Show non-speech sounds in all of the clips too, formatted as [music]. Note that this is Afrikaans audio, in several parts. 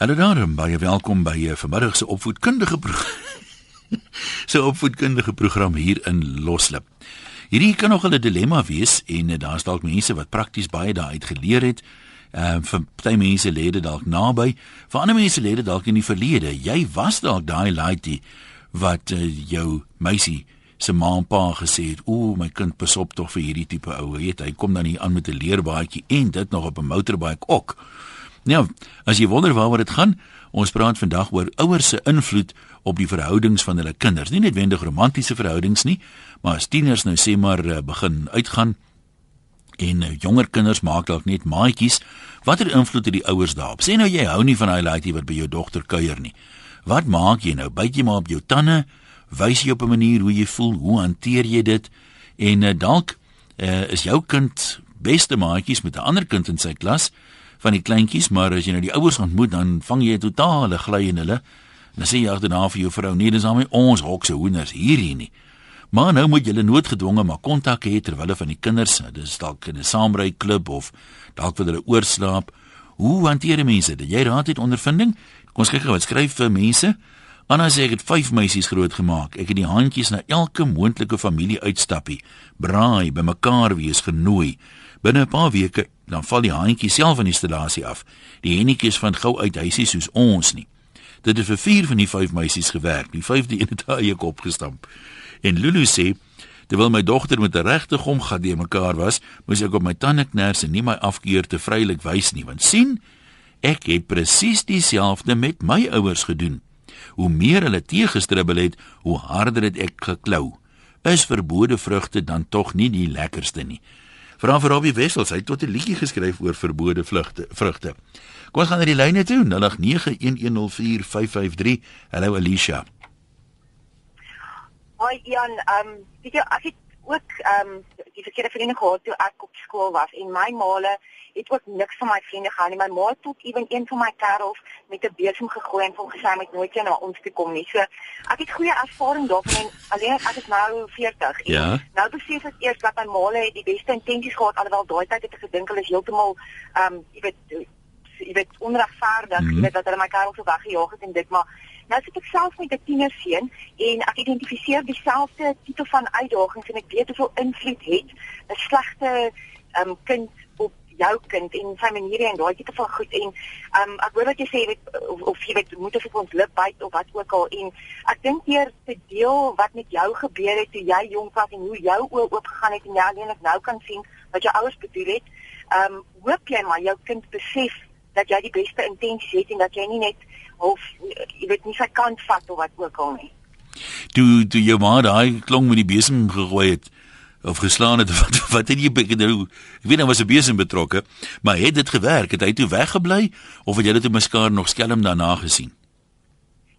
Hallo daarom, baie welkom by 'n eh, vanmiddag se opvoedkundige so [laughs] opvoedkundige program hier in Loslip. Hierdie kan nog 'n dilemma wees en uh, daar's dalk mense wat prakties baie daaruit geleer het. Ehm uh, vir baie mense lê dit dalk naby, vir ander mense lê dit dalk in die verlede. Jy was dalk daai laaitie wat uh, jou meisie se ma en pa gesê het, "O, my kind, pas op tog vir hierdie tipe ou. Weet, hy kom dan hier aan met 'n leerbaadjie en dit nog op 'n motorbike ook." Nou, as jy wonder waaroor dit gaan, ons praat vandag oor ouers se invloed op die verhoudings van hulle kinders. Nie noodwendig romantiese verhoudings nie, maar as tieners nou sê maar eh, begin uitgaan en eh, jonger kinders maak dalk net maatjies, watter invloed het die ouers daarop? Sê nou jy hou nie van daai laaitjie wat by jou dogter kuier nie. Wat maak jy nou? Byt jy maar op jou tande? Wys jy op 'n manier hoe jy voel? Hoe hanteer jy dit? En uh, dalk uh, is jou kind beste maatjies met 'n ander kind in sy klas van die kleintjies, maar as jy nou die ouers ontmoet, dan vang jy 'n totale gly in hulle. Dan sê jy agterna vir jou vrou, nee, dis al my ons hokse hoenders hierdie nie. Maar nou moet julle noodgedwonge maar kontak hê terwyl hulle van die kinders, dis dalk in 'n saamry klub of dalk wil hulle oorslaap. Hoe hanteer mense dit? Jy raad dit ondervinding? Kom ons kyk gou wat skryf vir mense. Anna sê ek het 5 meisies groot gemaak. Ek het die handjies na elke moontlike familie uitstappie, braai, bymekaar wees genooi. Binne 'n paar weke dan val die handjie self van die installasie af. Die hennetjies van gou uit huisie soos ons nie. Dit het vir 4 van die 5 meisies gewerk. Die 5de een het haar eie kop gestamp. En Lulu sê terwyl my dogter met 'n regte gom gehad die mekaar was, moes ek op my tande kners en nie my afkeer te vrylik wys nie, want sien, ek het presies dieselfde met my ouers gedoen. Hoe meer hulle teëgestribbel het, hoe harder het ek geklou. Is verbode vrugte dan tog nie die lekkerste nie? Vra vir Robbie Wessels, hy het tot 'n liedjie geskryf oor verbode vlugte, vrugte. Kom ons gaan na die lyne toe. 0891104553. Hallo Alicia. Hoi Jan, ehm um, weet jy as ek ook ehm um, die verkeerde vriende gehad toe ek op skool was en my maale het ook niks van my vriende gehad nie. My ma het ook ewen een van my kerels met 'n besem gegooi en hom gesê hy moet nooit weer na ons toe kom nie. So ek het goeie ervaring daarvan en alleen ek is nou 40. Ja. Nou besef ek eers dat my maale het die beste intensies gehad alhoewel daai tyd het ek gedink hulle is heeltemal ehm um, jy weet jy weet onregverdig, mm -hmm. jy weet dat hulle my kerels so weggejaag het en dit maar Nou sit ek self met 'n tienerseun en ek identifiseer dieselfde tipe van uitdagings en ek weet hoeveel invloed het 'n slegte um, kind jou kind en sy maniere en daai tipe van goed en um, ek hoor wat jy sê weet of, of jy weet moet of ons lip byt of wat ook al en ek dink eers te deel wat met jou gebeur het toe jy jonk was en hoe jou oë oop gegaan het en jy alleenlik nou kan sien wat jou ouers bedoel het. Ehm um, hoop jy maar jou kind besef dat jy die beste intensies het en dat jy nie net of jy weet nie sy kant vat of wat ook al nie. Toe toe jou ma daai klong met die besem gegooi het of geslaan het [laughs] wat wat het jy nou? Ek weet nou was 'n besem betrokke maar het dit gewerk? Het hy toe weggebly of het jy dit mekaar nog skelm daarna gesien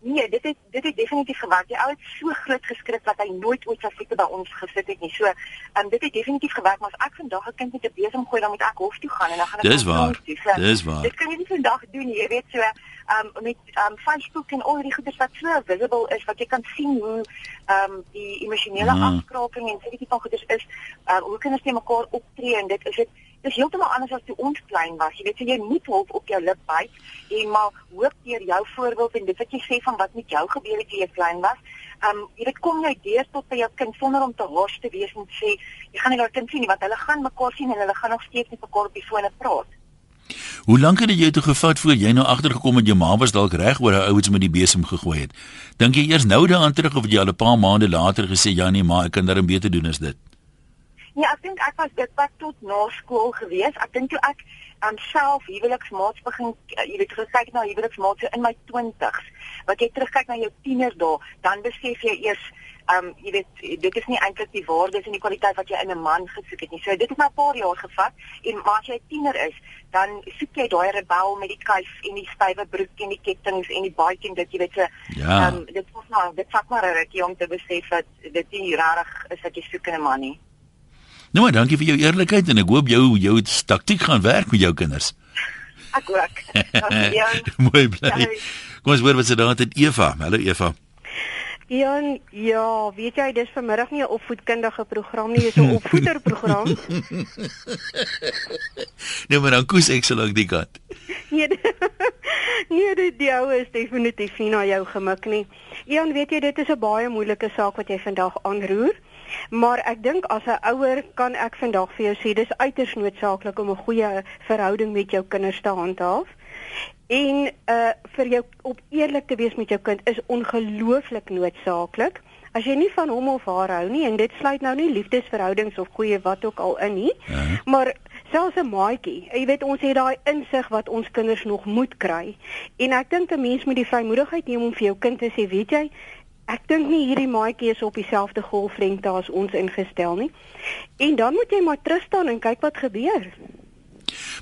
Nee, dit het dit het definitief gewerk. Die ou het so groot geskryf dat hy nooit ooit fisiek by ons gesit het nie. So, ehm um, dit het definitief gewerk, maar as ek vandag 'n kind met 'n besem gooi, dan moet ek hof toe gaan en dan gaan ek Dis waar. So, Dis waar. Dit kan jy nie vandag doen nie, jy weet so ehm um, met ehm um, Facebook en al die goeie wat so visible is wat jy kan sien hoe ehm um, die emosionele mm. afskraping en seker tipe goeders is, ehm uh, hoe kinders te mekaar optree en dit is dit dis heeltemal anders as toe ons klein was. Jy weet so jy moet hulp op jou lip byt en maar hoop deur jou voorbeeld en dit wat jy sê van wat met jou gebeur het toe jy klein was. Um, jy weet kom jy deur tot by jou kind sonder om te hors te wees en sê jy gaan nie laat kind sien nie want hulle gaan mekaar sien en hulle gaan nog steeds met mekaar op die fone praat. Hoe lank het dit jou toe gevat voor jy nou agtergekom het jou ma was dalk reg oor haar ouers met die besem gegooi het? Dink jy eers nou daaraan terug of jy al 'n paar maande later gesê ja nee maar ek kan darm beter doen as dit? Ja, ek dink ek was dit pas tot na skool gewees. Ek dink toe ek aan um, self huweliksmaats begin, uh, jy weet, gekyk na huweliksmaats in my 20's. Wat jy terugkyk na jou tieners dae, dan besef jy eers, um, jy weet, dit is nie eintlik die waardes en die kwaliteit wat jy in 'n man gesoek het nie. So dit het my 'n paar jaar gevat en maar as jy 'n tiener is, dan soek jy daai rebel met die kuif en die stywe broek en die kettinge en die baadjie en dit jy weet so ja. um, dit was maar dit vat maar 'n rukkie om te besef dat dit nie regtig is wat jy soek in 'n man nie. Nou maar dankie vir jou eerlikheid en ek hoop jou jou taktik gaan werk met jou kinders. Ek ook. [laughs] Mooi bly. Kom ons hoor wat se daar het Eva. Hallo Eva. Jan, ja, weet jy, dis vanmiddag nie 'n opvoedkundige program nie, dis 'n [laughs] opvoederprogram. [laughs] nee, maar dan koes ek sal ook die kat. nee, nee, die, die ou is definitief nie na jou gemik nie. Jan, weet jy, dit is 'n baie moeilike saak wat jy vandag aanroer. Maar ek dink as 'n ouer kan ek vandag vir jou sê dis uiters noodsaaklik om 'n goeie verhouding met jou kinders te handhaaf. En uh vir jou op eerlik te wees met jou kind is ongelooflik noodsaaklik. As jy nie van hom of haar hou nie en dit sluit nou nie liefdesverhoudings of goeie wat ook al in nie, -huh. maar selfs 'n maatjie. Jy weet ons het daai insig wat ons kinders nog moet kry. En ek dink 'n mens moet die vrymoedigheid neem om vir jou kind te sê, weet jy, ek dink nie hierdie maatjie is op dieselfde golflengte as ons ingestel nie. En dan moet jy maar terug staan en kyk wat gebeur.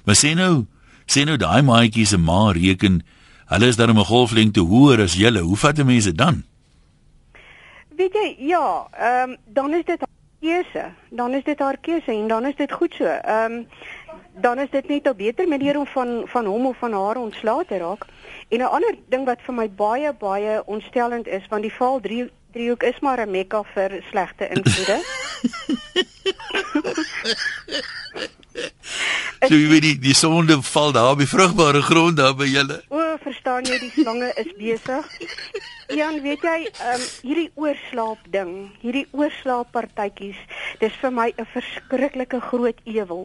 Maar sê nou sê nou daai maatjie se ma reken hulle is dan 'n golflengte hoër as julle. Hoe vat mense dan? Weet jy, ja, ehm um, dan is dit keuse. Dan is dit haar keuse en dan is dit goed so. Ehm um, dan is dit net ou beter met hier om van van hom of van haar ontslae te raak. En 'n ander ding wat vir my baie baie ontstellend is, want die val 3 driehoek is maar 'n mekka vir slegte invloede. [laughs] so jy weet die die sonde val daar op die vrugbare grond daar by julle. O, verstaan jy die slange is besig. Jan, weet jy, um, hierdie oorslaap ding, hierdie oorslaap partytjies, dis vir my 'n verskriklike groot ewel.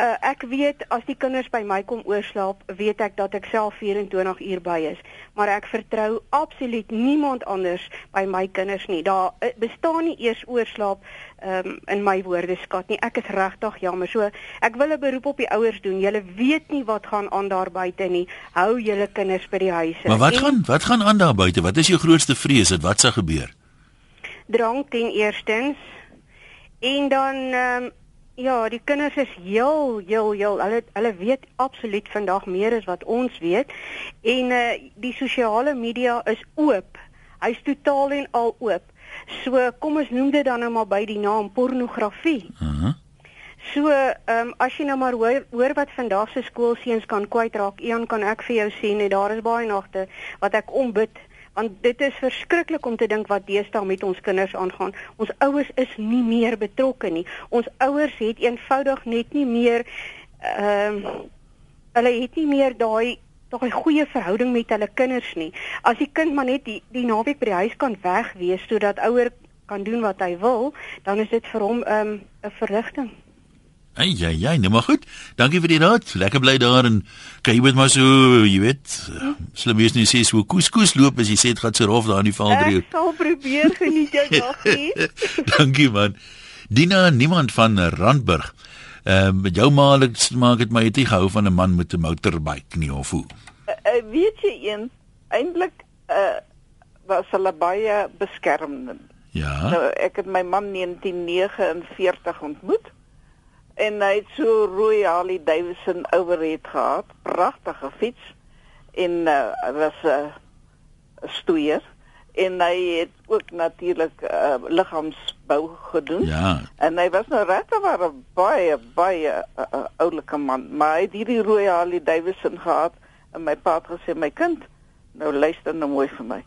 Uh, ek weet as die kinders by my kom oorslaap, weet ek dat ek self 24 uur by is, maar ek vertrou absoluut niemand anders by my kinders nie. Daar uh, bestaan nie eers oorslaap um, in my woordeskat nie. Ek is regtig jammer. So, ek wil 'n beroep op die ouers doen. Julle weet nie wat gaan aan daar buite nie. Hou julle kinders by die huise. Maar wat en, gaan wat gaan aan daar buite? Wat is jou grootste vrees? Wat sal gebeur? Drank ten eerstens. En dan ehm um, ja, die kinders is heel heel heel hulle hulle weet absoluut vandag meer as wat ons weet. En uh die sosiale media is oop. Hy's totaal en al oop. So kom ons noem dit dan nou maar by die naam pornografie. Mhm. Uh So, ehm um, as jy nou maar hoor, hoor wat vandag se skoolseuns kan kwytraak, Ian kan ek vir jou sê net daar is baie nagte wat ek ombid want dit is verskriklik om te dink wat deesdae met ons kinders aangaan. Ons ouers is nie meer betrokke nie. Ons ouers het eenvoudig net nie meer ehm um, hulle het nie meer daai daai goeie verhouding met hulle kinders nie. As die kind maar net die, die naweek by die huis kan weg wees sodat ouer kan doen wat hy wil, dan is dit vir hom ehm, 'n um, verligting. Ai ja ja, nou maar goed. Dankie vir die raad. Lekker bly daar en kyk jy moet maar so, jy weet, slim wees nie sê so koeskoes loop as jy sê dit gaan so rof daar in die valdrie. Ek sal probeer geniet jou [laughs] dag nie. Dankie man. Dina niemand van Randburg. Ehm uh, met jou maalik maak dit my het nie gehou van 'n man met 'n motorbike nie of hoe. Uh, uh, weet jy een eintlik uh was hulle baie beskermend. Ja. Nou ek het my man 1949 ontmoet en hy het so rooi Harley Davidson overhead gehad, pragtige fiets en uh, was 'n uh, stoeier en hy het ook natuurlik uh, liggaamsbou gedoen. Ja. En hy was nou regtig 'n baie baie uh, uh, oulike man, maar hy het hierdie rooi Harley Davidson gehad en my pa het gesê my kind, nou luister nou mooi vir my.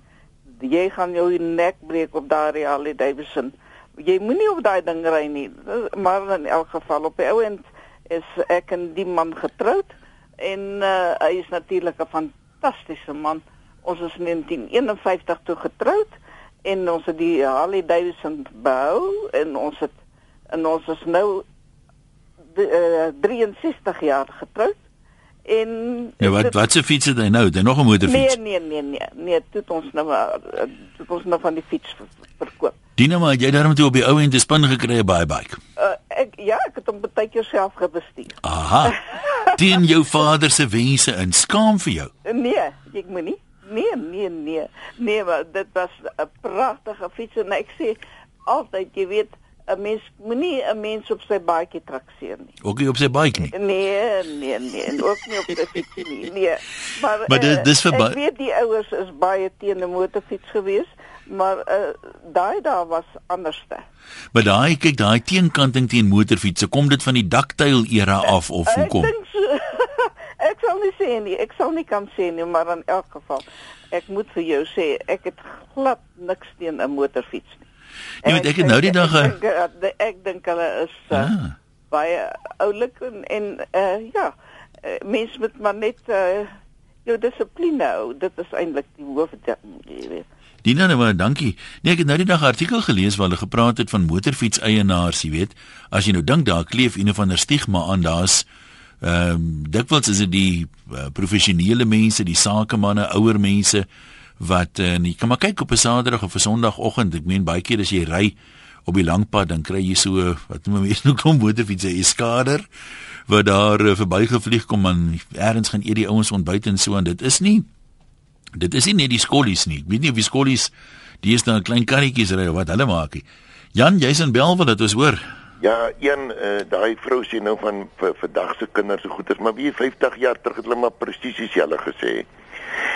Jy gaan jou nek breek op daardie Harley Davidson jy moenie op daai ding ry nie. Maar in elk geval op die ouend is ek en die man getroud en uh, hy is natuurlik 'n fantastiese man. Ons is in 1951 toe getroud en ons het die Harley Davidson bou en ons het en ons is nou de, uh, 63 jaar getroud. En ja, wat wat se fiets het hy nou? Het hy nog 'n motorfiets? Nee, nee, nee, nee, nee, dit ons nou dit ons nou van die fiets verkoop. Dina, maar jy daarom toe op die ou end 'n spin gekry by bike. Uh, ek ja, ek het hom baie keer self gebestuur. Aha. [laughs] Dien jou vader se wense in skaam vir jou. Nee, ek moet nie. Nee, nee, nee. Nee, maar dit was 'n pragtige fiets en ek sê altyd, jy weet, 'n mens moenie 'n mens op sy baadjie trakseer nie. Ook nie op sy bike nie. Nee, nee, nee, en ook nie op sy fiets nie. Nee. Maar, maar dit dis vir Ek weet die ouers is baie teen 'n motorfiets geweest maar uh, daai daar was anderste. Maar daai kyk daai teenkanting teen motorfietsse, kom dit van die daktyl era af of hoekom? Ek dink so. Ek sal nie sê nie. Ek sal nie kan sê nie, maar in elk geval ek moet vir jou sê ek het glad niks teen 'n motorfiets nie. Jy weet ek het nou die dag ek, ek, ek, ek dink hulle is uh, Ah. baie oulik en en uh, ja, mens moet maar net uh, jou dissipline hou. Dit is eintlik die hoofding, jy weet. Dina nou maar dankie. Nee, ek het nou die dag 'n artikel gelees waar hulle gepraat het van motorfiets eienaars, jy weet. As jy nou dink daar kleef een of ander stigma aan, daar's ehm um, dikwels is dit die uh, professionele mense, die sakemanne, ouer mense wat uh, jy kan maar kyk op 'n Saterdag of 'n Sondagoggend. Ek meen baie keer as jy ry op die lang pad dan kry jy so wat noem mense [laughs] nou kom motorfiets 'n eskader wat daar uh, verbygevlieg kom en eers gaan eet die ouens ontbyt en so en dit is nie Dit is nie net die skollies nie. Ek weet nie of die skollies die is dan klein karretjies ry of wat hulle maak nie. Jan, jy's in Belwel, dit is hoor. Ja, een uh, daai vrou sê nou van vir vandag se kinders se goeders, maar wie 50 jaar terug het hulle maar presies dieselfde gesê.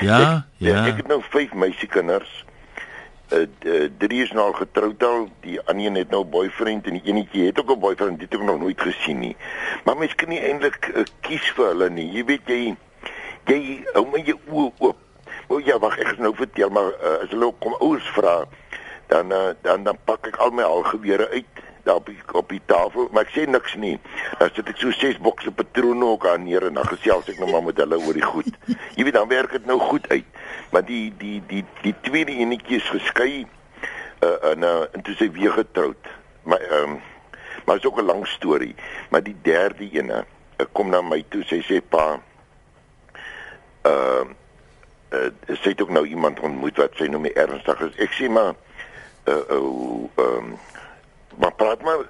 Ja, ek, ja. Ek het nou vyf meisiekinders. Uh, uh drie is nou al getroud al, die ander een het nou 'n boyfriend en die enetjie het ook 'n boyfriend, dit het ek nog nooit gesien nie. Maar mens kan nie eintlik uh, kies vir hulle nie. Jy weet jy jy hou my jou oë oop. O ja, wag, ek gaan nou vertel maar uh, as hulle kom ouers vra, dan uh, dan dan pak ek al my algewere uit daar op die, op die tafel, maar ek sê niks nie. Dan sit ek so ses bokse patrone ook aan neer en dan gesels ek nou maar met hulle oor die goed. Jy weet dan werk dit nou goed uit. Maar die die die die tweede enetjie is geskei uh, en uh, en toe sy weer getroud. Maar ehm um, maar is ook 'n lang storie. Maar die derde ene uh, kom na my toe, sy sê pa ehm uh, uh, sy het ook nou iemand ontmoet wat sy mee ernstig is. Ek sê maar uh uh ehm um, maar praat maar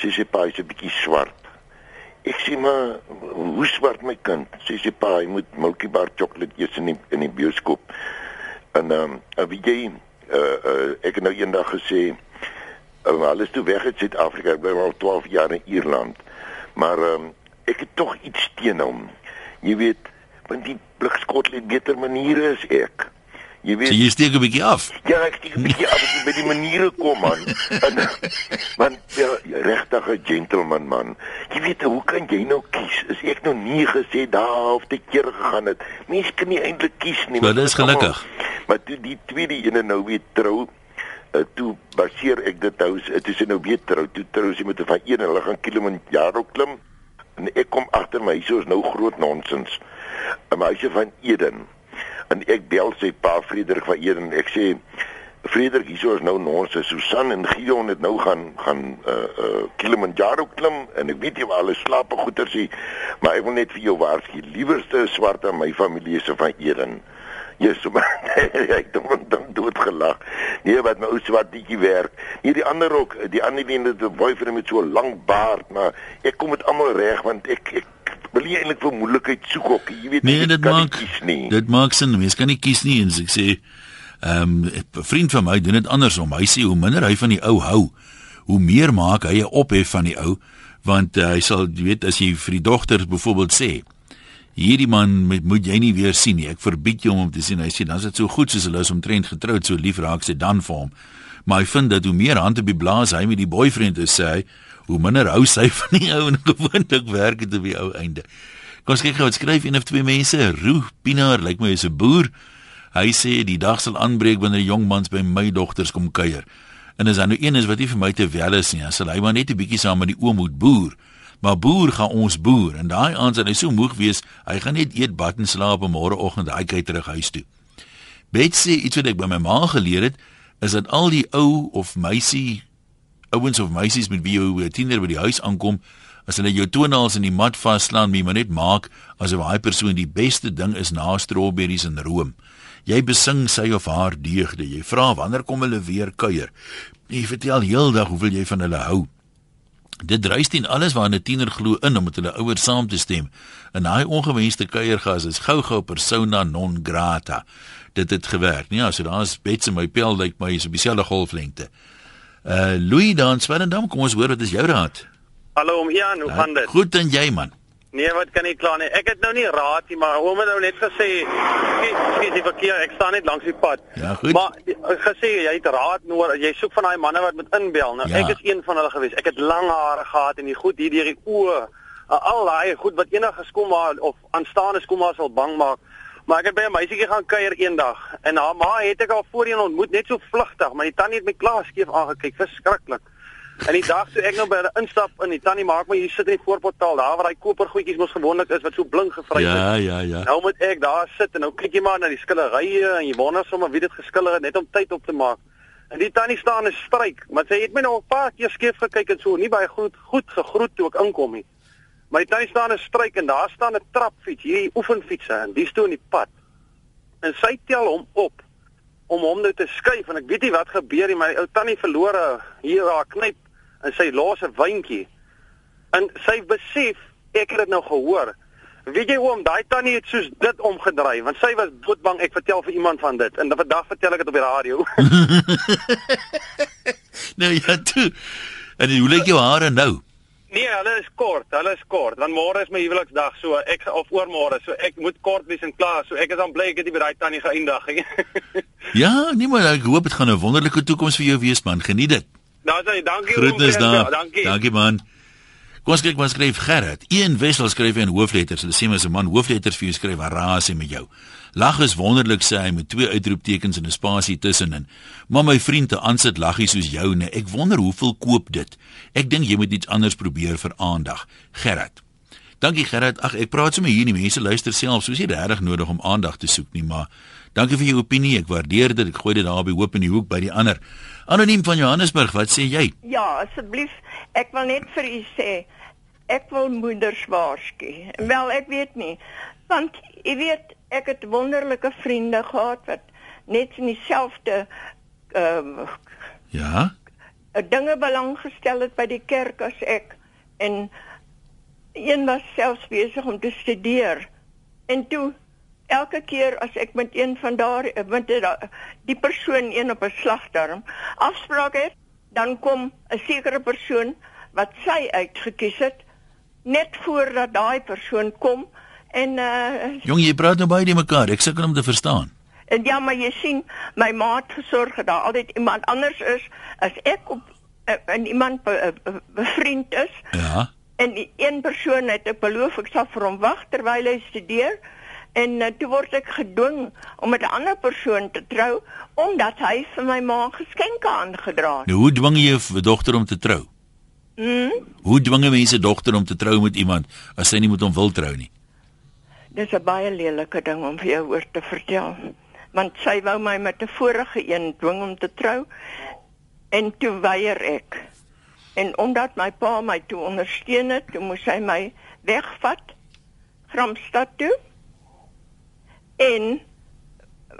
sy sê pa is 'n bietjie swart. Ek sê maar hoe swart my kind? Sy sê pa, jy moet Milky Bar chocolate eet in die, in die bioskoop. En ehm um, wie jy uh uh ek het nou eendag gesê uh, alles toe weg uit Suid-Afrika, ek bly al 12 jaar in Ierland. Maar ehm um, ek het tog iets teen hom. Jy weet, want die blikskot het beter maniere as ek. Jy weet So jy steek 'n bietjie af. Ja, ek steek 'n bietjie af as jy by die maniere kom man. [laughs] En man, ja, regtig 'n gentleman man. Jy weet hoe kan jy nou kies? Is ek nou nie gesê daar of te keer gegaan het. Mense kan nie eintlik kies nie. Maar dis gelukkig. allemaal- Maar toe die tweede ene nou weer trou, uh, toe baseer ek dit nou, dit is nou weer trou. Toe trou sy met 'n van een hulle gaan Kilimanjaro klim. En ek kom agter my, hier is nou groot nonsens. 'n Meisie van Eden en ek bel sy pa Frederik van Eden en ek sê Frederik hier is nou ons Susan en Gideon het nou gaan gaan uh uh Kilimanjaro klim en ek weet jy waar hulle slaap goeie sê maar ek wil net vir jou waarsku liewerste swart aan my familie is van Eden. Jesus [laughs] maar [laughs] ek het hom dan dood gelag nee wat my ou swartjie werk. Nee die ander ook die ander een het 'n boyfriend met so 'n lang baard maar ek kom dit almal reg want ek ek wil nie eintlik vir moeilikheid soek ook jy weet Nee, ek dit maak kies nie. dit maak sin. Mens kan nie kies nie en as ek sê ehm um, 'n vriend van my doen dit andersom. Hy sê hoe minder hy van die ou hou, hoe meer maak hy 'n ophef van die ou want uh, hy sal jy weet as jy vir die dogter byvoorbeeld sê hierdie man moet, moet jy nie weer sien nie. Ek verbied jou om hom te sien. Hy sê dan is dit so goed soos hulle is omtrent getroud, so lief raak sy dan vir hom. Maar hy vind dat hoe meer hand op die blaas hy met die boyfriend is, sê hy, hoe minder hou sy [laughs] van die ou en gewoonlik werk dit op die ou einde. Kom ons kyk gou skryf een of twee mense. Roo Pinaar lyk my is 'n boer. Hy sê die dag sal aanbreek wanneer jong mans by my dogters kom kuier. En as daar nou een is wat nie vir my te wel is nie, dan sal hy maar net 'n bietjie saam met die oom moet boer. Maar boer gaan ons boer en daai aand sal hy so moeg wees, hy gaan net eet bad en slaap en môreoggend hy kyk terug huis toe. Betsy, iets wat ek by my ma geleer het, is dat al die ou of meisie ouens of meisies met wie jy 'n tiener by die huis aankom, as hulle jou toenails in die mat vaslaan, moet jy net maak asof daai persoon die beste ding is na strawberries en room. Jy besing sy of haar deugde. Jy vra wanneer kom hulle weer kuier. Jy vertel heeldag hoeveel jy van hulle hou. Dit dryf teen alles waarna 'n tiener glo in om met hulle ouers saam te stem. En daai ongewenste kuiergas is gou-gou persona non grata. Dit het gewerk. Nee, so daar's bets in my pel lyk my is op dieselfde golflengte. Uh Louis dan Swellendam, kom ons hoor wat is jou raad? Hallo om Ian, hoe gaan dit? Goed en jy man. Nee, wat kan ek kla nie. Ek het nou nie raad nie, maar oom het nou net gesê, skus die verkeer, ek staan net langs die pad. Ja, goed. Maar die- gesê jy het raad nodig. Jy soek van daai manne wat moet inbel. Nou Ja. ek is een van hulle gewees. Ek het lang hare gehad en die goed hier deur die oë Uh, al daai goed wat enige skoolma of aanstaande skoolma sal bang maak. Maar ek het by 'n meisietjie gaan kuier eendag en haar ma het ek al voorheen ontmoet net so vlugtig, maar die tannie het my klaar skeef aangekyk, verskriklik. En die dag toe ek nou by 'n instap in die tannie maak my hier sit in die voorportaal, daar waar daai kopergoedjies mos gewoonlik is wat so blink gevry Ja, is. ja, ja. Nou moet ek daar sit en nou kyk jy maar na die skillerye en jy wonder sommer wie dit geskiller het net om tyd op te maak. En die tannie staan en stryk, maar sy het my nou 'n paar keer skeef gekyk en so nie baie goed goed gegroet toe ek inkom nie. Die tannie staan en stryk en daar staan 'n trapfiets, hierdie oefenfietsse en die stoor in die pad. En sy tel hom op om hom nou te skuif en ek weet nie wat gebeur nie, my ou tannie verloor 'n- hier haar knyp en sy los 'n wyntjie. En sy besef ek het dit nou gehoor. Weet jy hoe om daai tannie het soos dit omgedraai want sy was doodbang ek vertel vir iemand van dit en dan vandag vertel ek dit op die radio. [laughs] Nou ja, toe. En hoe lyk jou hare nou? Nee, hulle is kort, hulle is kort. Want môre is my huweliksdag so ek of oormôre so ek moet kort wees en klaar. So ek is dan bly ek het nie by daai tannie geëindig nie. [laughs] Ja, nee maar ek hoop dit gaan 'n wonderlike toekoms vir jou wees man. Geniet dit. nou sê dankie Groetnis oom Frans. daar. Dankie. Dankie man. Kom ons kyk wat skryf Gerrit. Een Wessel skryf in hoofletters. Hulle sê my as 'n man hoofletters vir jou skryf, "Haras hy met jou." Lag is wonderlik sê hy met twee uitroeptekens en 'n spasie tussenin. Maar my vriend, 'n aansit laggie soos jou, nee, ek wonder hoeveel koop dit. Ek dink jy moet iets anders probeer vir aandag. Gerrit. Dankie Gerrit. Ag ek praat sommer hier, die mense luister self, soos jy regtig nodig om aandag te soek nie, maar dankie vir jou opinie. Ek waardeer dit. Ek gooi dit daar by hoop in die hoek by die ander. Anoniem van Johannesburg, wat sê jy? Ja, asseblief, ek wil net vir u sê ek wil moeders waarsku. Wel, ek weet nie, want u weet, ek het wonderlike vriende gehad wat net in dieselfde ehm Ja? uh, dinge belang gestel het by die kerk as ek en een was selfs besig om te studeer. En toe elke keer as ek met een van daar met die, die persoon een op 'n slagdarm afspraak het, dan kom 'n sekere persoon wat sy uitgekies het net voordat daai persoon kom en uh Jong, jy praat nou baie die mekaar. Ek sukkel om te verstaan. En ja, maar jy sien, my ma het gesorg dat daar altyd iemand anders is as ek op en iemand be, uh, bevriend is Ja. en die een persoon het ek beloof ek sal vir hom wag terwyl hy studeer en uh, toe word ek gedwing om met 'n ander persoon te trou omdat hy vir my ma geskenke aangedra het. Nou hoe dwing jy 'n dogter om te trou? Mm, Hoe dwing mense dogter om te trou met iemand as sy nie met hom wil trou nie? Dis 'n baie lelike ding om vir jou oor te vertel. Want sy wou my met 'n vorige een dwing om te trou en toe weier ek. En omdat my pa my toe ondersteun het, toe moes hy my wegvat Gramstad toe. En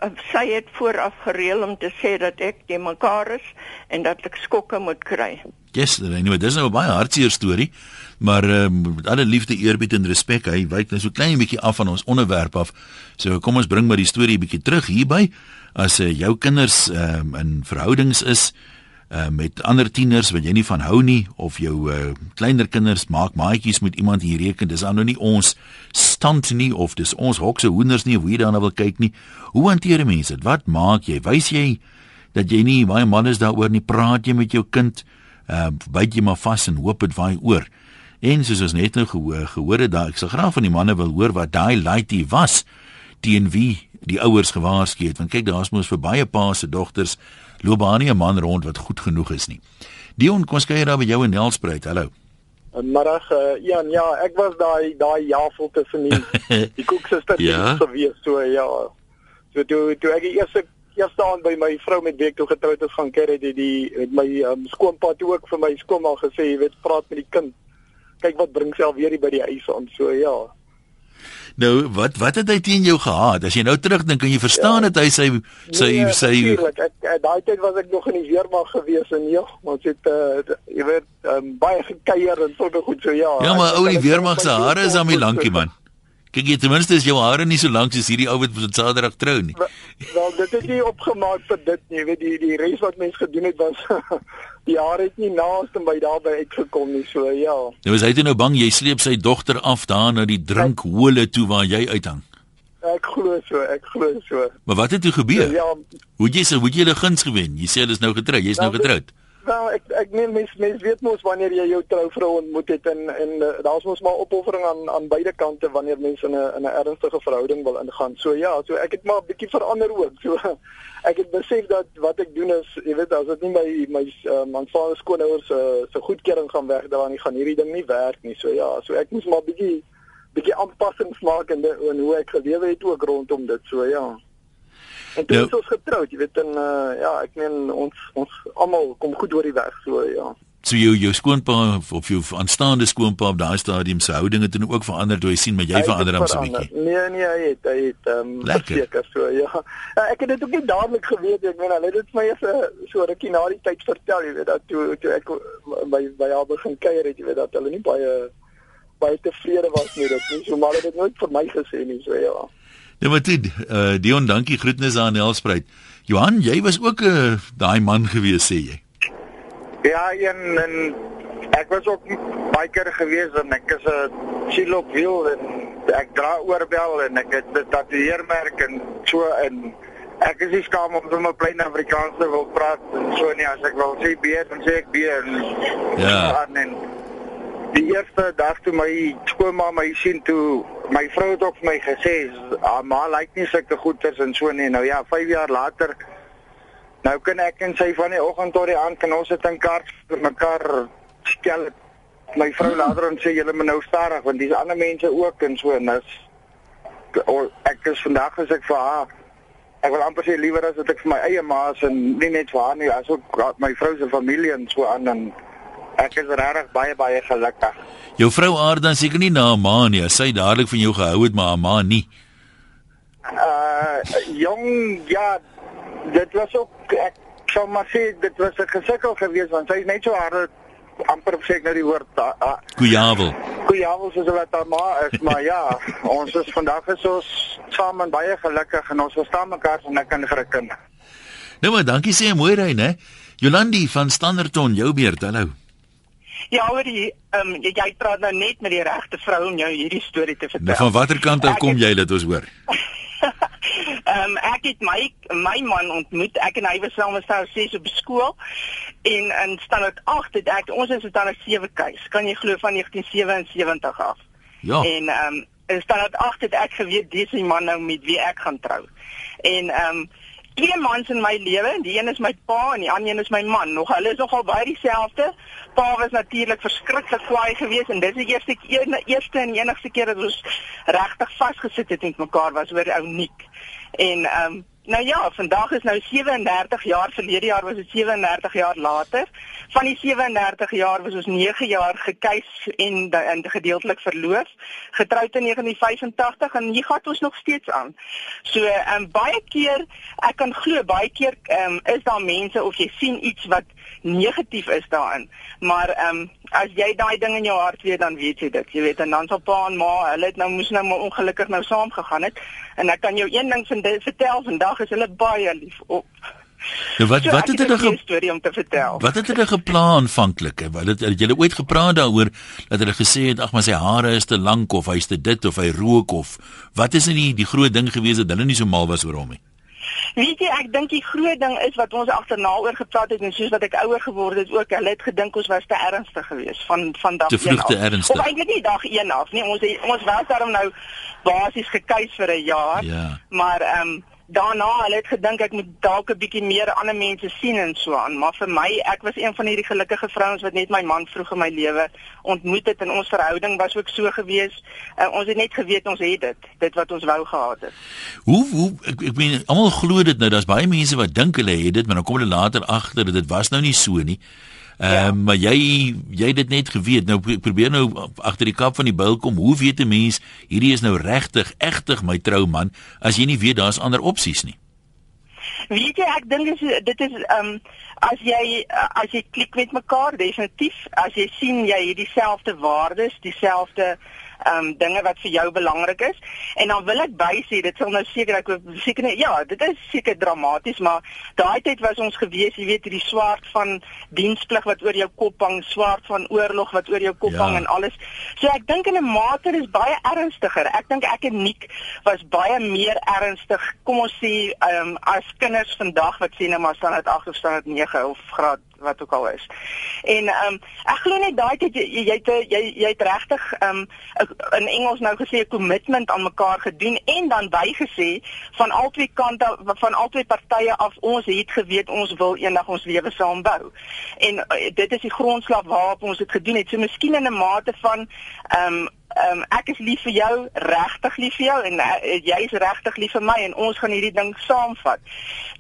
uh, sy het vooraf gereël om te sê dat ek te mekaar is en dat ek skokke moet kry. Yes, anyway, dis nou 'n baie hartseer storie, maar um, met alle liefde, eerbied en respek, hy wyk nou so klein bietjie af van ons onderwerp af. So kom ons bring maar die storie bietjie terug hierby. As uh, jou kinders um, in verhoudings is uh, met ander tieners wat jy nie van hou nie of jou uh, kleiner kinders maak maatjies met iemand hier reken, dis dan nou nie ons stand nie of dis ons hokse hoenders nie, hoe jy daarna wil kyk nie. Hoe hanteer mense dit? Wat maak jy? Wys jy dat jy nie baie man is daaroor nie, praat jy met jou kind? uh byt jy maar vas en hoop dit waai oor. En soos ons net nou gehoor, gehoor het daai ek sal graag van die manne wil hoor wat daai laaitie was teen wie die ouers gewaarsku het want kyk daar's mos vir baie pa se dogters loop daar nie 'n man rond wat goed genoeg is nie. Dion, kom ons kyk daar by jou in Nelspruit. Hallo. Middag uh, Jan, ja, ek was daai daai jafel tussen die [laughs] die koeksuster Ja. gewees so ja. So toe toe ek die eerste eerste aand by my vrou met wie ek toe getroud is gaan kerry die die met my um, skoonpa toe ook vir my skoonma gesê, jy weet, praat met die kind. Kyk wat bring alweer hier by die huis aan. So ja. Nou, wat wat het hy teen jou gehad? As jy nou terugdink, kan jy verstaan dat hy sy sy Nee, sy natuurlijk. ek eh, daai tyd was ek nog in die weermag gewees en ja, ons het uh, jy weet um, baie gekuier en sulke goed so ja. Ja, maar Ek- ou die ek- weermag se hare is aan my lankie man. Kyk jy ten minste is jou hare nie so lank soos hierdie ou wat op Saterdag trou nie. Wel, dit het nie opgemaak vir dit nie. Jy weet die die res wat mens gedoen het was [laughs] die jare het nie naaste by daarby uitgekom nie. So ja. Nou is hy toe nou bang jy sleep sy dogter af daar na die drinkhole toe waar jy uithang. Ek glo so, ek glo so. Maar wat het toe gebeur? Ja, Hoe jy se hoe jy hulle guns gewen? Jy sê hulle is nou getroud. Jy's nou Nou, dit- getroud. Wel, ek ek meen mens mens weet mos wanneer jy jou trouvrou ontmoet het en en uh, daar's mos maar opoffering aan aan beide kante wanneer mense in 'n in 'n ernstige verhouding wil ingaan. So ja, so ek het maar 'n bietjie verander ook. So [laughs] ek het besef dat wat ek doen is, jy weet, as dit nie my my man vader skoonouers se uh, se goedkeuring gaan wegdra nie, gaan hierdie ding nie werk nie. So ja, so ek moes maar bietjie bietjie aanpassings maak in, de, in hoe ek gelewe het ook rondom dit. So ja. En toe Nou- is ons getroud, jy weet, en uh, ja, ek meen ons ons almal kom goed oor die weg, so ja. So jou jou skoonpa of, of jou aanstaande skoonpa op daai stadium se houdinge het nou ook verander toe hy sien maar jy Hy verander hom so verander. bietjie. Nee, nee, hy het hy het ehm um, Lekker. verseker so ja. ja. Ek het dit ook nie dadelik geweet nie. ek meen hulle het dit vir my eers eh, so rukkie na die tyd vertel, jy weet dat toe toe ek by by haar begin kuier het, jy weet dat hulle nie baie baie tevrede was met dit nie. So maar hulle het dit nooit vir my gesê nie, so ja. Nou maar dit, uh, Dion, dankie groetnis aan Helspruit. Johan, jy was ook 'n uh, daai man gewees sê jy. Ja, en, en ek was ook baie keer gewees en ek is 'n siel op wiel en ek dra oorbel en ek het 'n tatoeëermerk en so en ek is nie skaam om sommer plain Afrikaans te wil praat en so nie as ek wil sê B dan sê ek B en Ja. en, en die eerste dag toe my skoonma my sien toe my vrou het ook vir my gesê haar ma lyk nie sulke goeders en so nie nou ja 5 jaar later Nou kan ek en sy van die oggend tot die aand kan ons dit in kaart vir mekaar stel. My vrou later en sê julle moet nou stadig want dis ander mense ook en so en dis o, ek is vandag as ek vir haar ek wil amper sê liewer as dat ek vir my eie ma is en nie net vir haar nie as ook my vrou se familie en so aan en ek is regtig baie baie gelukkig. Jou vrou aard dan seker nie na 'n ma nie. Sy dadelik van jou gehou het maar haar ma nie. Uh jong ja, dit was ook ek sou maar sê dit was 'n gesukkel geweest want sy is net so harde amper sê ek nou die woord uh, uh, Koejavel. Goeiemôre soos wat haar ma is, maar ja, [laughs] ons is vandag is ons saam en baie gelukkig en ons verstaan mekaar en ek kan vir 'n kind. Nou maar dankie sê mooi ry, né? Jolandi van Standerton, jou beurt. Hallo. Ja, hoor jy, ehm um, jy, jy praat nou net met die regte vrou om jou hierdie storie te vertel. Nou van watter kant af kom het- jy dat ons hoor? [laughs] Ehm um, ek het my my man ontmoet. Ek en hy was saam met sy ses op skool en in standaard 8 het ek ons is in standaard 7 keus. Kan jy glo van 1977 af? Ja. En ehm um, in standaard 8 het ek geweet dis die man nou met wie ek gaan trou. En ehm um, twee mans in my lewe, die een is my pa en die ander een is my man. Nog hulle is nogal baie dieselfde. Pa was natuurlik verskriklik kwaai geweest en dis die eerste keer eerste en enigste keer dat ons regtig vasgesit het met mekaar was oor ou Niek. En ehm um, nou ja, vandag is nou 37 jaar, verlede jaar was dit 37 jaar later. Van die 37 jaar was ons 9 jaar gekeis en, en gedeeltelik verloof. Getroud in 1985 en hier gaan ons nog steeds aan. So ehm um, baie keer ek kan glo baie keer ehm um, is daar mense of jy sien iets wat negatief is daarin. Maar ehm um, as jy daai ding in jou hart weet dan weet jy dit. Jy weet en dan sal pa en ma, hulle het nou moes nou maar ongelukkig nou saam gegaan het. En ek kan jou een ding van vertel, vandag is hulle baie lief op. Nou wat So, wat het hulle ge, storie om te vertel. wat het hulle geplan aanvanklik? Wat het, het julle ooit gepraat daaroor dat hulle gesê het ag maar sy hare is te lank of hy's te dit of hy rook of wat is in die die groot ding gewees dat hulle nie so mal was oor hom nie? Weet jy, ek dink die groot ding is wat ons agterna oor gepraat het en soos wat ek ouer geword het ook, hulle het gedink ons was te ernstig geweest van van dag Te vroeg 1 te af. ernstig. Of eintlik nie dag 1 af nie. Ons ons was daarom nou basies gekeis vir 'n jaar. Ja. Maar ehm um, daarna, hulle het gedink ek moet dalk 'n bietjie meer ander mense sien en so aan, maar vir my, ek was een van hierdie gelukkige vrouens wat net my man vroeg in my lewe ontmoet het en ons verhouding was ook so gewees. Uh, ons het net geweet ons het dit, dit wat ons wou gehad het. Hoe hoe ek ek meen almal glo dit nou, daar's baie mense wat dink hulle het dit, maar dan kom hulle later agter dat dit was nou nie so nie. Ehm Ja. maar jy jy het dit net geweet. Nou probeer nou agter die kap van die bil kom. Hoe weet 'n mens hierdie is nou regtig, egtig my trouman as jy nie weet daar's ander opsies nie? Weet jy, ek dink dis dit is ehm um, as jy uh, as jy klik met mekaar definitief, as jy sien jy het dieselfde waardes, dieselfde ehm um, dinge wat vir jou belangrik is en dan wil ek bysê dit sal nou seker ek seker nie ja, dit is seker dramaties, maar daai tyd was ons gewees, jy weet, hierdie swaard van diensplig wat oor jou kop hang, swaard van oorlog wat oor jou kop Ja. hang en alles. So ek dink in 'n mate is baie ernstiger. Ek dink ek en Nick was baie meer ernstig. Kom ons sê um, as kinders vandag wat sê nou maar staan dit 8 of staan dit 9 of graad wat ook al is. En ehm um, ek glo net daai tyd jy jy jy jy, jy het regtig ehm um, in Engels nou gesê 'n commitment aan mekaar gedoen en dan bygesê van albei kante van albei partye af ons het geweet ons wil eendag ons lewe saam bou. En uh, dit is die grondslag waarop ons dit gedoen het. So miskien in 'n mate van ehm um, ehm um, ek is lief vir jou, regtig lief vir jou en uh, jy is regtig lief vir my en ons gaan hierdie ding saamvat.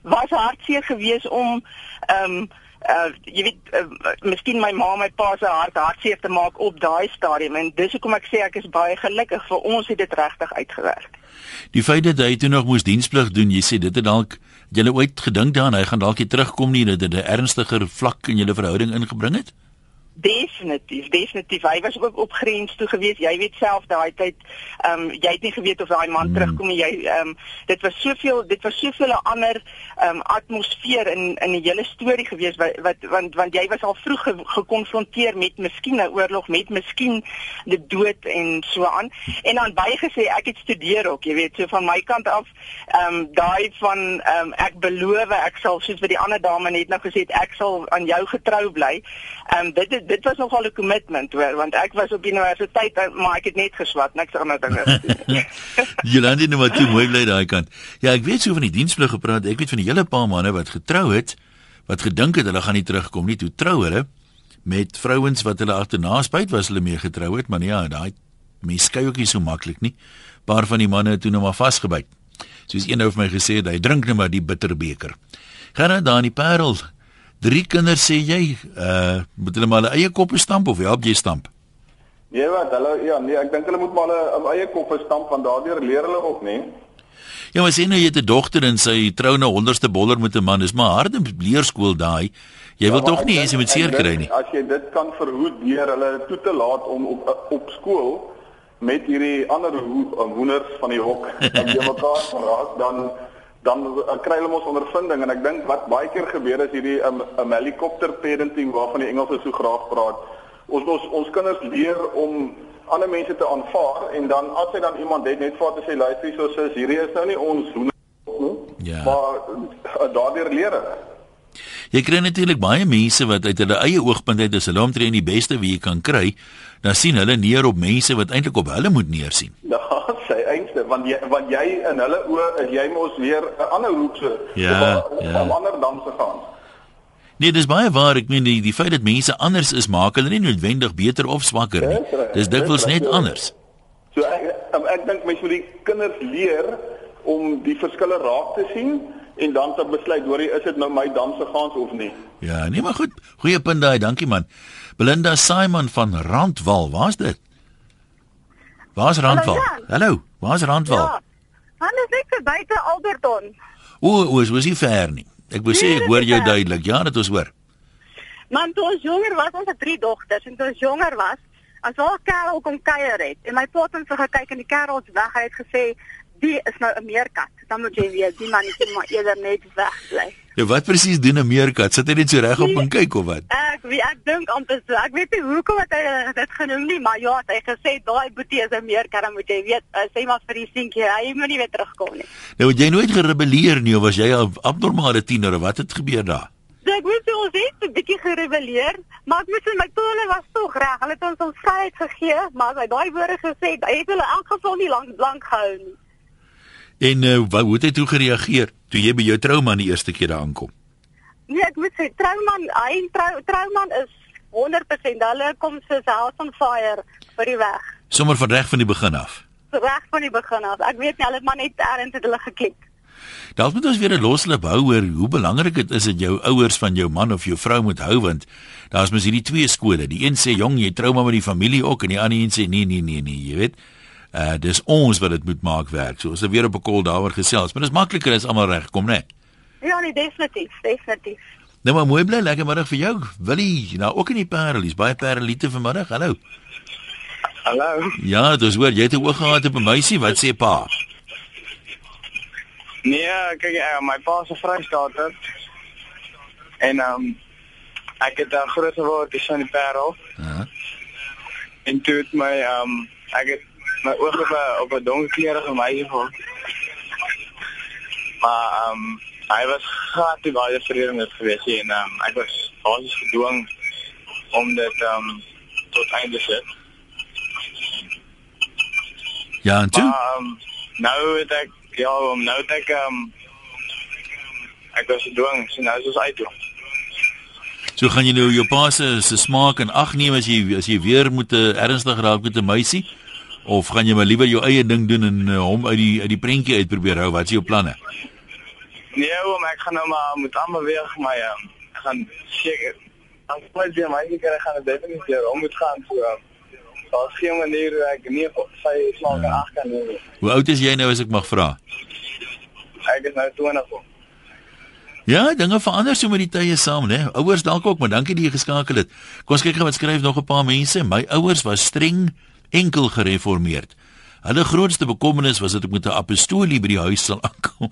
Was hartseer geweest om ehm um, uh jy weet uh, miskien my ma my pa se hart hartseer te maak op daai stadium en dis hoekom ek sê ek is baie gelukkig vir ons het dit regtig uitgewerk. Die feit dat hy toe nog moes diensplig doen, jy sê dit het dalk jy het ooit gedink daaraan hy gaan dalk hier terugkom nie dat dit 'n ernstiger vlak in julle verhouding ingebring het? Definitief, definitief. Hy was ook op grens toe gewees. Jy weet self daai tyd, ehm um, jy het nie geweet of daai man hmm. terugkom nie. Jy ehm um, dit was soveel, dit was soveel 'n ander ehm um, atmosfeer in in die hele storie gewees wat, wat want want jy was al vroeg ge, gekonfronteer met miskien 'n oorlog, met miskien die dood en so aan. En dan bygesê ek het studeer ook, jy weet, so van my kant af ehm um, daai van ehm um, ek beloof ek sal soos wat die ander dame net nou gesê het, ek sal aan jou getrou bly. Ehm um, dit is dit was nogal 'n commitment hoor want ek was op universiteit maar ek het net geswat niks ander dinge. [laughs] Jolande nou maar toe mooi bly daai kant. Ja, ek weet so van die diensplig gepraat. Ek weet van die hele paar manne wat getrou het wat gedink het hulle gaan nie terugkom nie. Toe trou hulle met vrouens wat hulle agterna spyt was hulle mee getrou het, maar ja, daai mens skei ook nie so maklik nie. Paar van die manne het toe nou maar vasgebyt. Soos een ou vir my gesê het, hy drink net maar die bitterbeker. Gaan dan daar in die Parel Drie kinders sê jy, uh moet hulle maar hulle eie koppe stamp of help jy stamp? Nee wat, hulle ja, nee, ek dink hulle moet maar hulle eie koppe stamp want daardeur leer hulle ook, nee. Ja, maar sien nou jy het 'n dogter en sy trou nou honderdste boller met 'n man. Dis maar harde leerskool daai. Jy ja, wil tog nie hê sy moet seer kry nie. As jy dit kan verhoed deur hulle toe te laat om op op skool met hierdie ander hoenders van die hok jy [laughs] mekaar raak dan dan uh, kry hulle mos ondervinding en ek dink wat baie keer gebeur is hierdie 'n um, um, helikopter parenting waarvan die Engelse so graag praat. Ons ons ons kinders leer om ander mense te aanvaar en dan as hy dan iemand het net vir te sê luister so sis hierdie is nou nie ons hoe nie. Ja. Maar uh, daardeur leer hulle. Jy kry natuurlik baie mense wat uit hulle eie oogpunt uit is hulle omtrent die beste wie jy kan kry. Dan sien hulle neer op mense wat eintlik op hulle moet neersien. Ja, sy einste want jy want jy in hulle oë is jy mos weer 'n ander hoekse ja, of 'n ja. ander danse gaan. Nee, dis baie waar. Ek meen die, die feit dat mense anders is maak hulle nie noodwendig beter of swakker nie. Dis dikwels net anders. So ek ek, ek dink mense moet die kinders leer om die verskille raak te sien en dan te besluit hoor jy is dit nou my danse gaans of nie. Ja, nee maar goed. Goeie punt daai. Dankie man. Belinda Simon van Randwal, waar's dit? Waar's Randwal? Hallo. Hallo. Waar's Randwal? Ja. Hulle is net buite Alberton. O, o, is nie ver nie. Ek wou sê ek hoor jou duidelik. Ja, dit ons hoor. Man, toe ons jonger was, ons het drie dogters en toe ons jonger was, as al Karel kom kuier het en my pa het ons gekyk en die Karel het weg, hy het gesê die is nou 'n meerkat. Dan moet jy weet, die man moet maar eerder net wegbly. Ja, wat presies doen 'n meerkat? Sit hy net so reg op en kyk of wat? Ek weet ek dink amper so. Ek weet nie hoekom het hy dit genoem nie, maar ja, hy het gesê daai boetie is 'n meerkat, dan moet jy weet, uh, sê maar vir die seentjie, hy moet nie weer terugkom nie. Nou, jy nooit gerebelleer nie of was jy 'n abnormale tiener of wat het gebeur daar? Ek weet jy ons het 'n bietjie gerebelleer, maar ek moet my tone was tog reg. Hulle het ons ons vryheid gegee, maar hy daai woorde gesê, hy het hulle in elk geval nie lank lank gehou nie. En uh, wat hoe het hy toe gereageer toe jy by jou trouman die eerste keer daar aankom? Nee, ek moet sê trouman, hy trou trouman is 100% hulle kom soos house on fire vir die weg. Sommer van reg van die begin af. Reg van die begin af. Ek weet nie hulle maar net erns het hulle geklik. Daar moet ons weer 'n loslip hou oor hoe belangrik dit is dat jou ouers van jou man of jou vrou moet hou want daar's mos hierdie twee skole. Die een sê jong, jy trou maar met die familie ook en die ander een sê nee nee nee nee, jy weet. Uh dis ons wat dit moet maak werk. So ons het weer op 'n kol daaroor gesels, maar dis makliker as almal reg kom, né? Nee? Ja, nee, definitief, definitief. Nou maar mooi bly, lekker middag vir jou. Willie, nou ook in die Parel, dis baie Parelite vanmiddag. Hallo. Hallo. Ja, dis hoor jy het oog gehad op 'n meisie, wat sê pa? Nee, kyk, uh, my pa se vrystater. En ehm um, ek het daar groot geword in die Parel. Ja. Uh -huh. En toe het my ehm um, ek het my oog op 'n op 'n donkerkleurige meisie gehad. Maar ehm um, hy was glad nie baie vreemd geweest nie en ehm um, ek was basies gedwing om dit ehm um, tot einde te sit. Ja, en toe? Maar, um, nou het ek ja, om nou het ek ehm um, ek was gedwing, so nou is ons uit. So gaan jy nou jou pa se se smaak en ag neem as jy as jy weer moet uh, ernstig raak met 'n meisie of gaan jy maar liewer jou eie ding doen en uh, hom uit die uit die prentjie uitprobeer hou? Wat is jou planne? Nee, oom, ek gaan nou maar moet almal weer my um, ek gaan seker as jy weer my keer gaan dit definitief om moet gaan so. Um, Daar's geen manier hoe ek nie sy smaak ja. ag kan neem. Hoe oud is jy nou as ek mag vra? Ek is nou 20. Oom. Ja, dinge verander so met die tye saam, né? Ouers dalk ook, maar dankie dat jy geskakel het. Kom ons kyk gou wat skryf nog 'n paar mense. My ouers was streng enkel gereformeerd. Hulle grootste bekommernis was dat ek met 'n apostolie by die huis sal [laughs] aankom.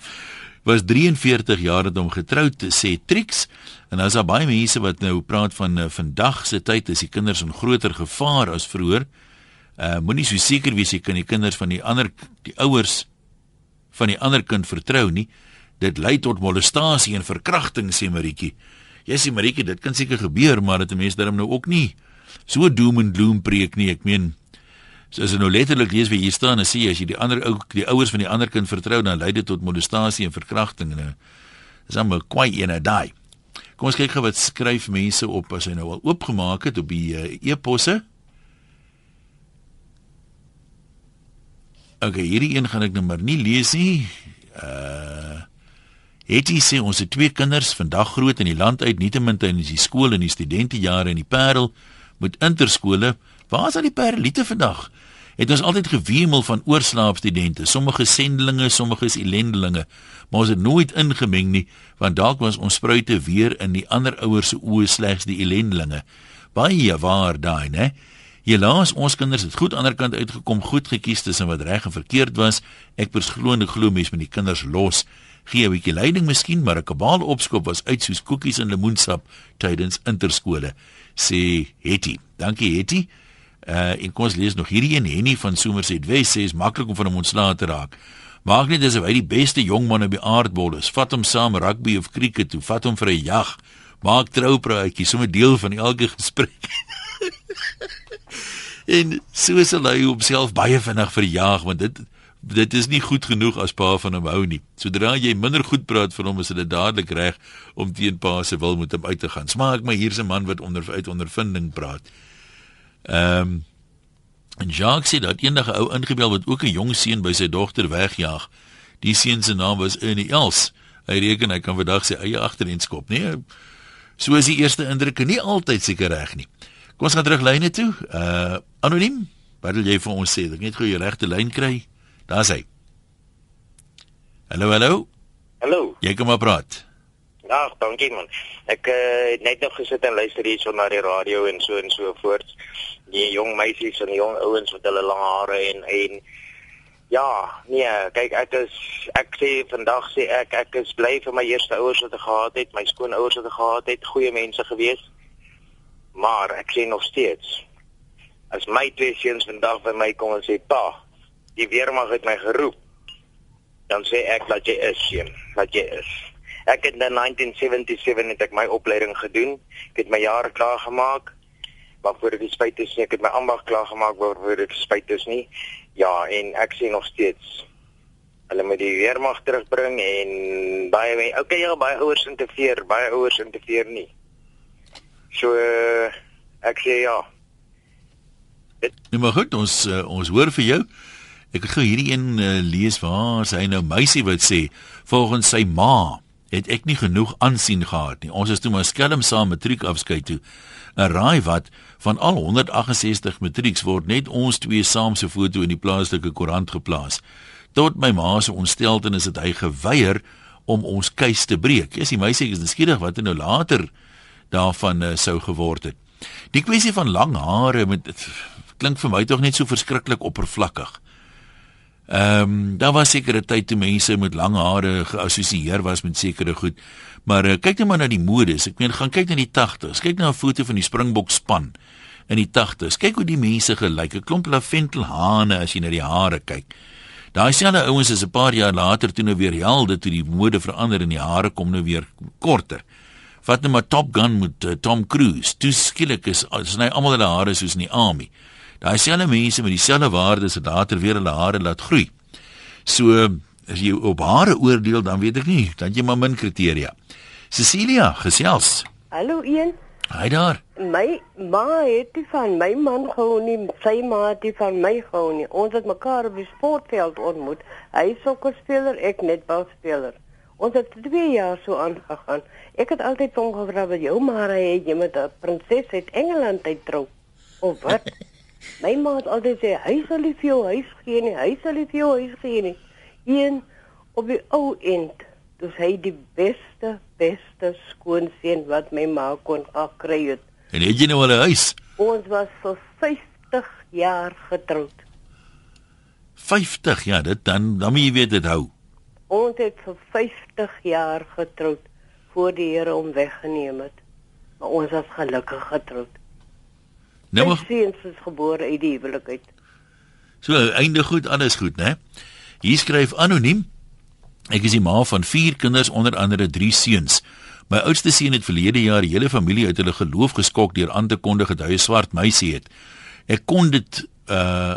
Was 43 jaar het hom getroud, sê Trix. En as daar baie mense wat nou praat van uh, vandag se tyd is die kinders in groter gevaar as vroeër. Uh moenie so seker wees jy kan die kinders van die ander die ouers van die ander kind vertrou nie. Dit lei tot molestasie en verkrachting sê Maritjie. Jy sê Maritjie, dit kan seker gebeur, maar dit 'n mens daarom nou ook nie so doom en gloom preek nie. Ek meen So as jy nou letterlik lees wie hier staan en sê as jy die ander ou die ouers van die ander kind vertrou dan lei dit tot molestasie en verkrachting en dan 'n kwai ene daai. Kom ons kyk gou wat skryf mense op as hy nou al oopgemaak het op die uh, e-posse. Okay, hierdie een gaan ek nou maar nie lees nie. Uh Hetty sê ons het twee kinders vandag groot in die land uit, nietemin in die skool en die studentejare in die Parel met interskole. Waar is al die Parelite vandag? Het ons altyd gewemel van oorslaapstudente, sommige sendelinge, sommige is ellendelinge, maar ons het nooit ingemeng nie, want dalk was ons spruite weer in die ander ouers se oë slegs die ellendelinge. Baie waar daai, né? Helaas ons kinders het goed aan die ander kant uitgekom, goed gekies tussen wat reg en verkeerd was. Ek persoonlik glo mens met die kinders los gee 'n bietjie leiding miskien, maar 'n kabaal opskop was uit soos koekies en lemoensap tydens interskole, sê Hetty. Dankie Hetty. Uh en kom ons lees nog hierdie een Henny van Somerset West sê is maklik om van hom ontslae te raak. Maak net asof hy die beste jong man op die aardbol is. Vat hom saam rugby of cricket toe, vat hom vir 'n jag. Maak troupraatjies, sommer deel van elke [laughs] gesprek. en so sal hy homself baie vinnig verjaag want dit dit is nie goed genoeg as pa van hom hou nie. Sodra jy minder goed praat vir hom, is dit dadelik reg om teen pa se wil met hom uit te gaan. Smaak my hier's 'n man wat onder uit ondervinding praat. Ehm um, en Jacques sê dat eendag 'n ou ingebel wat ook 'n jong seun by sy dogter wegjaag. Die seun se naam was Ernie Els. Hy reken hy kan vandag sy eie agterend skop, nee. So is die eerste indrukke nie altyd seker reg nie. Kom ons gaan terug lyne toe. Uh anoniem, wat wil jy vir ons sê? Ek net gou jou regte lyn kry. Daar's hy. Hallo, hallo. Hallo. Jy kom maar praat. Ja, dankie man. Ek uh, net nog gesit en luister hier so na die radio en so en so voort. Die jong meisies en die jong ouens met hulle lang hare en en ja, nee, kyk ek is ek sê vandag sê ek ek is bly vir my eerste ouers wat ek gehad het, my skoonouers wat ek gehad het, goeie mense gewees. Maar ek sê nog steeds as my twee seuns vandag by my kom en sê pa, die weermag het my geroep. Dan sê ek dat jy is, seun, dat jy is. Ek het in 1977 het ek my opleiding gedoen. Ek het my jare klaar gemaak. Maar voor ek spyt is, ek het my ambag klaar gemaak waarvoor ek spyt is nie. Ja, en ek sien nog steeds hulle moet die weermag terugbring en baie okay ja, baie ouers interfereer, baie ouers interfereer nie. So ek sê ja. Dit... Nee, maar goed, ons uh, ons hoor vir jou. Ek het gou hierdie een uh, lees waar sy nou meisie wat sê volgens sy ma het ek nie genoeg aansien gehad nie. Ons is toe maar skelm saam matriek afskeid toe. 'n Raai wat van al 168 matrieks word net ons twee saam se foto in die plaaslike koerant geplaas. Tot my ma se ontsteltenis het hy geweier om ons keus te breek. Is die meisie is skieurig wat nou later daarvan uh, sou geword het. Die kwessie van lang hare met klink vir my tog net so verskriklik oppervlakkig. Ehm um, daar was sekere tyd toe mense met lang hare geassosieer was met sekere goed. Maar uh, kyk net maar na die modes. Ek meen gaan kyk na die 80s. Kyk na 'n foto van die Springbok span in die 80s. Kyk hoe die mense gelyk. 'n Klomp laventelhane as jy na die hare kyk. Daai selfde ouens is 'n paar jaar later toe nou weer helde toe die mode verander en die hare kom nou weer korter. Vat net maar Top Gun met uh, Tom Cruise. Toe skielik is sny almal hulle hare soos in die army. Daai selfde mense met dieselfde waardes het later weer hulle hare laat groei. So as jy op hare oordeel, dan weet ek nie, dan jy maar min kriteria. Cecilia, gesels. Hallo Ian. Haai daar. My ma het nie van my man gehou nie, sy ma het nie van my gehou nie. Ons het mekaar op die sportveld ontmoet. Hy sokkerspeler, ek netbalspeler. Ons het 2 jaar so aangegaan. Ek het altyd van gevra wat jou ma het jy met 'n prinses uit Engeland uittrou. Of wat? [laughs] my ma het altyd sê hy sal nie vir jou huis gee nie, hy sal nie vir jou huis gee nie. Een op die ou end, dis hy die beste beste skoonseun wat my ma kon gekry het. En het jy nou al 'n huis? Ons was vir 50 jaar getroud. 50, ja, dit dan dan moet jy weet dit hou. Ons het vir 50 jaar getroud voor die Here hom weggeneem het. Maar ons was gelukkig getroud. Nou mag seuns is gebore uit die huwelik uit. so einde goed, alles goed, né? Hier skryf anoniem. Ek is die ma van 4 kinders, onder andere 3 seuns. My oudste seun het verlede jaar die hele familie uit hulle geloof geskok deur aan te kondig dat hy 'n swart meisie het. Ek kon dit uh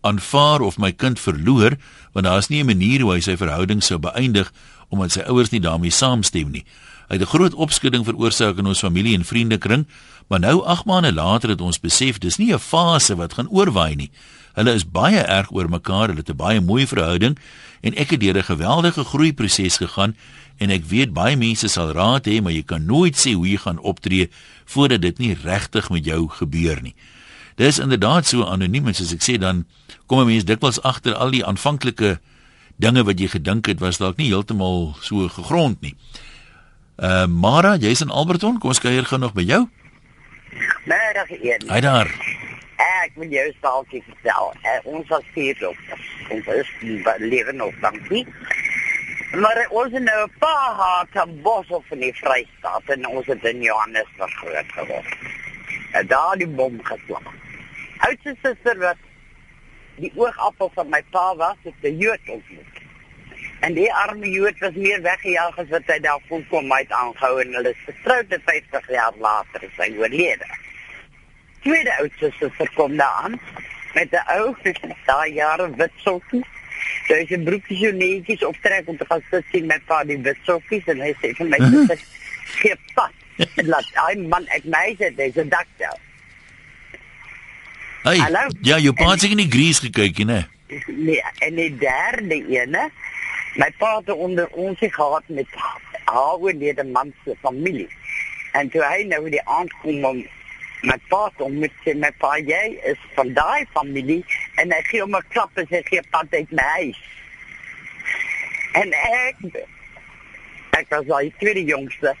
aanvaar of my kind verloor want daar is nie 'n manier hoe hy sy verhouding sou beëindig omdat sy ouers nie daarmee saamstem nie. Hy het 'n groot opskudding veroorsaak in ons familie en vriendekring, maar nou 8 maande later het ons besef dis nie 'n fase wat gaan oorwaai nie. Hulle is baie erg oor mekaar, hulle het 'n baie mooi verhouding en ek het deur 'n geweldige groeiproses gegaan en ek weet baie mense sal raad hê, maar jy kan nooit sê hoe jy gaan optree voordat dit nie regtig met jou gebeur nie. Dis inderdaad so anoniem en soos ek sê dan kom 'n mens dikwels agter al die aanvanklike dinge wat jy gedink het was dalk nie heeltemal so gegrond nie. Uh Mara, jy's in Alberton, kom ons kuier gou nog by jou. Middag een. Hy daar. Ek wil jou staaltjie vertel. Uh, ons was vier dokters. Ons is lewe nog dankie. Maar ons het nou 'n paar harte bosse van die Vrystaat en ons het in Johannesburg groot geword. En daar die bom geslag. Oudste suster wat die oogappel van my pa was, het 'n Jood ontmoet. En die arme Jood was meer weggejaag as wat hy daar kon kom uit aangehou en hulle is getroud en 50 jaar later is hy oorlede. Tweede oudste suster kom daar aan met 'n ou [laughs] daai jare wit sokkies. Sy het 'n broekie so netjies optrek om te gaan sit sien met pa die wit sokkies en hy sê vir my sussie gee pas. Laat hy man ek mei sê dis 'n dokter. Hey. Hallo? Ja, jou pa het seker nie Grease gekyk nie, né? [laughs] Nee, en die derde ene, my pa het onder ons gehad met haar oorlede man se familie. En toe hy nou die aand kom om my pa te ontmoet, sê my pa, jy is van daai familie en hy gee hom 'n klap en sê gee pad uit my huis. En ek ek was al die tweede jongste.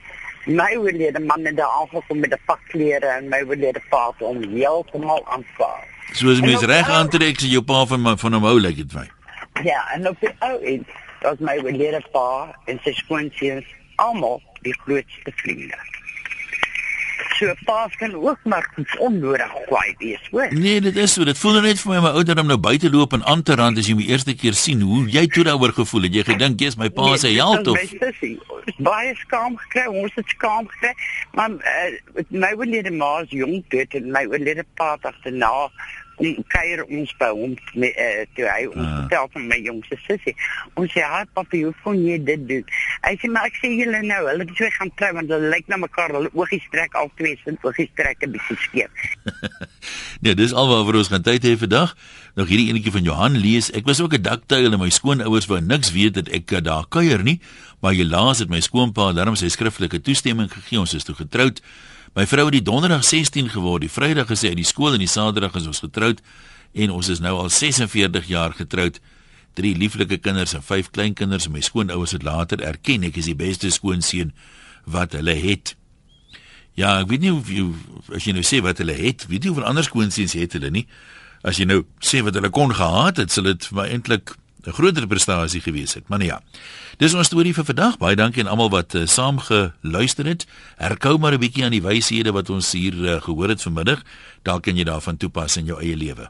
My oorlede man het daar aangekom met 'n pak klere en my oorlede pa het hom heeltemal aanvaar. Soos En mens reg aantrek, sê jou pa van my- van hom hou lyk dit my. Ja, en op die ou end was my oorlede pa en sy skoonseuns almal die grootste vriende. So paas kan ook maar onnodig kwaai wees, hoor. Nee, dit is so. Dit voel net vir my my ouderdom nou buite loop en aan te rand as jy my eerste keer sien hoe jy toe daaroor gevoel het. Jy gedink jy's my pa se held of baie skaam gekry, ons het skaam gekry. Maar uh, my oorlede ma is jong dood en my oorlede pa agterna kuier ons by hom met uh, toe hy ons Ah. vertel van my jongste sussie. Ons sê, "Ha, papie, hoe kon jy dit doen?" Hy sê, "Maar ek sê julle nou, hulle twee gaan trou want hulle lyk na mekaar, hulle oogies trek al twee sin oogies trek 'n bietjie skeef." [laughs] Nee, dis alwaar ons gaan tyd hê vandag. Nog hierdie enetjie van Johan lees. Ek was ook 'n daktuil en my skoonouers wou niks weet dat ek eh, daar kuier nie, maar helaas het my skoonpa daarom sy skriftelike toestemming gegee. Ons is toe getroud. My vrou het die donderdag 16 geword. Die Vrydag gesê uit die skool en die Saterdag is ons getroud en ons is nou al 46 jaar getroud. Drie lieflike kinders en vyf kleinkinders en my skoonouers het later erken ek is die beste skoonseun wat hulle het. Ja, ek weet nie of jy as jy nou sê wat hulle het, weet nie hoeveel ander skoonseuns het hulle nie. As jy nou sê wat hulle kon gehad het, sal dit maar eintlik 'n groter prestasie gewees het. Maar nee ja. Dis ons storie vir vandag. Baie dankie aan almal wat uh, saam geluister het. Herkou maar 'n bietjie aan die wyshede wat ons hier uh, gehoor het vanmiddag. Dalk kan jy daarvan toepas in jou eie lewe.